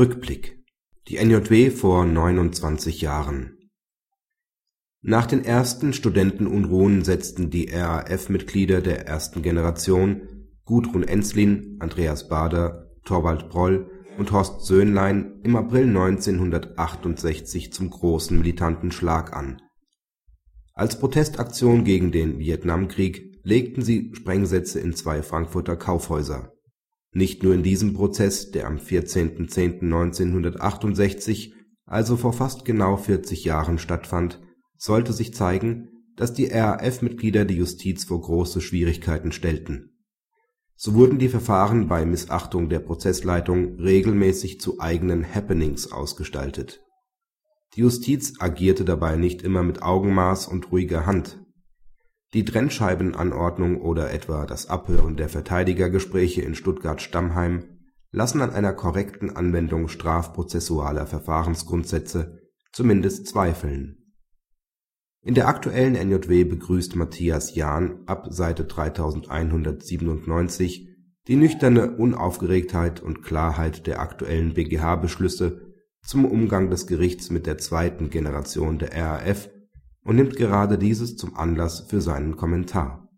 Rückblick. Die NJW vor 29 Jahren. Nach den ersten Studentenunruhen setzten die RAF-Mitglieder der ersten Generation Gudrun Ensslin, Andreas Baader, Torvald Proll und Horst Söhnlein im April 1968 zum großen militanten Schlag an. Als Protestaktion gegen den Vietnamkrieg legten sie Sprengsätze in zwei Frankfurter Kaufhäuser nicht nur in diesem Prozess, der am 14.10.1968, also vor fast genau 40 Jahren stattfand, sollte sich zeigen, dass die RAF-Mitglieder die Justiz vor große Schwierigkeiten stellten. So wurden die Verfahren bei Missachtung der Prozessleitung regelmäßig zu eigenen Happenings ausgestaltet. Die Justiz agierte dabei nicht immer mit Augenmaß und ruhiger Hand die Trennscheibenanordnung oder etwa das Abhören der Verteidigergespräche in Stuttgart-Stammheim lassen an einer korrekten Anwendung strafprozessualer Verfahrensgrundsätze zumindest zweifeln. In der aktuellen NJW begrüßt Matthias Jahn ab Seite 3197 die nüchterne Unaufgeregtheit und Klarheit der aktuellen BGH-Beschlüsse zum Umgang des Gerichts mit der zweiten Generation der RAF und nimmt gerade dieses zum Anlass für seinen Kommentar.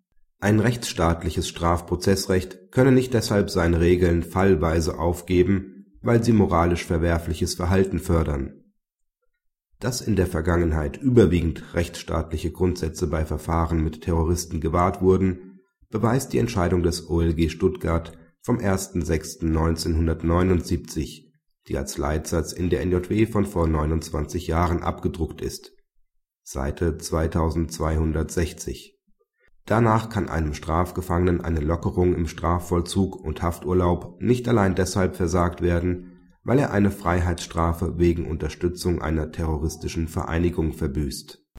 Ein rechtsstaatliches Strafprozessrecht könne nicht deshalb seine Regeln fallweise aufgeben, weil sie moralisch verwerfliches Verhalten fördern. Dass in der Vergangenheit überwiegend rechtsstaatliche Grundsätze bei Verfahren mit Terroristen gewahrt wurden, beweist die Entscheidung des OLG Stuttgart vom 1.6.1979, die als Leitsatz in der NJW von vor 29 Jahren abgedruckt ist Seite 2260). Danach kann einem Strafgefangenen eine Lockerung im Strafvollzug und Hafturlaub nicht allein deshalb versagt werden, weil er eine Freiheitsstrafe wegen Unterstützung einer terroristischen Vereinigung verbüßt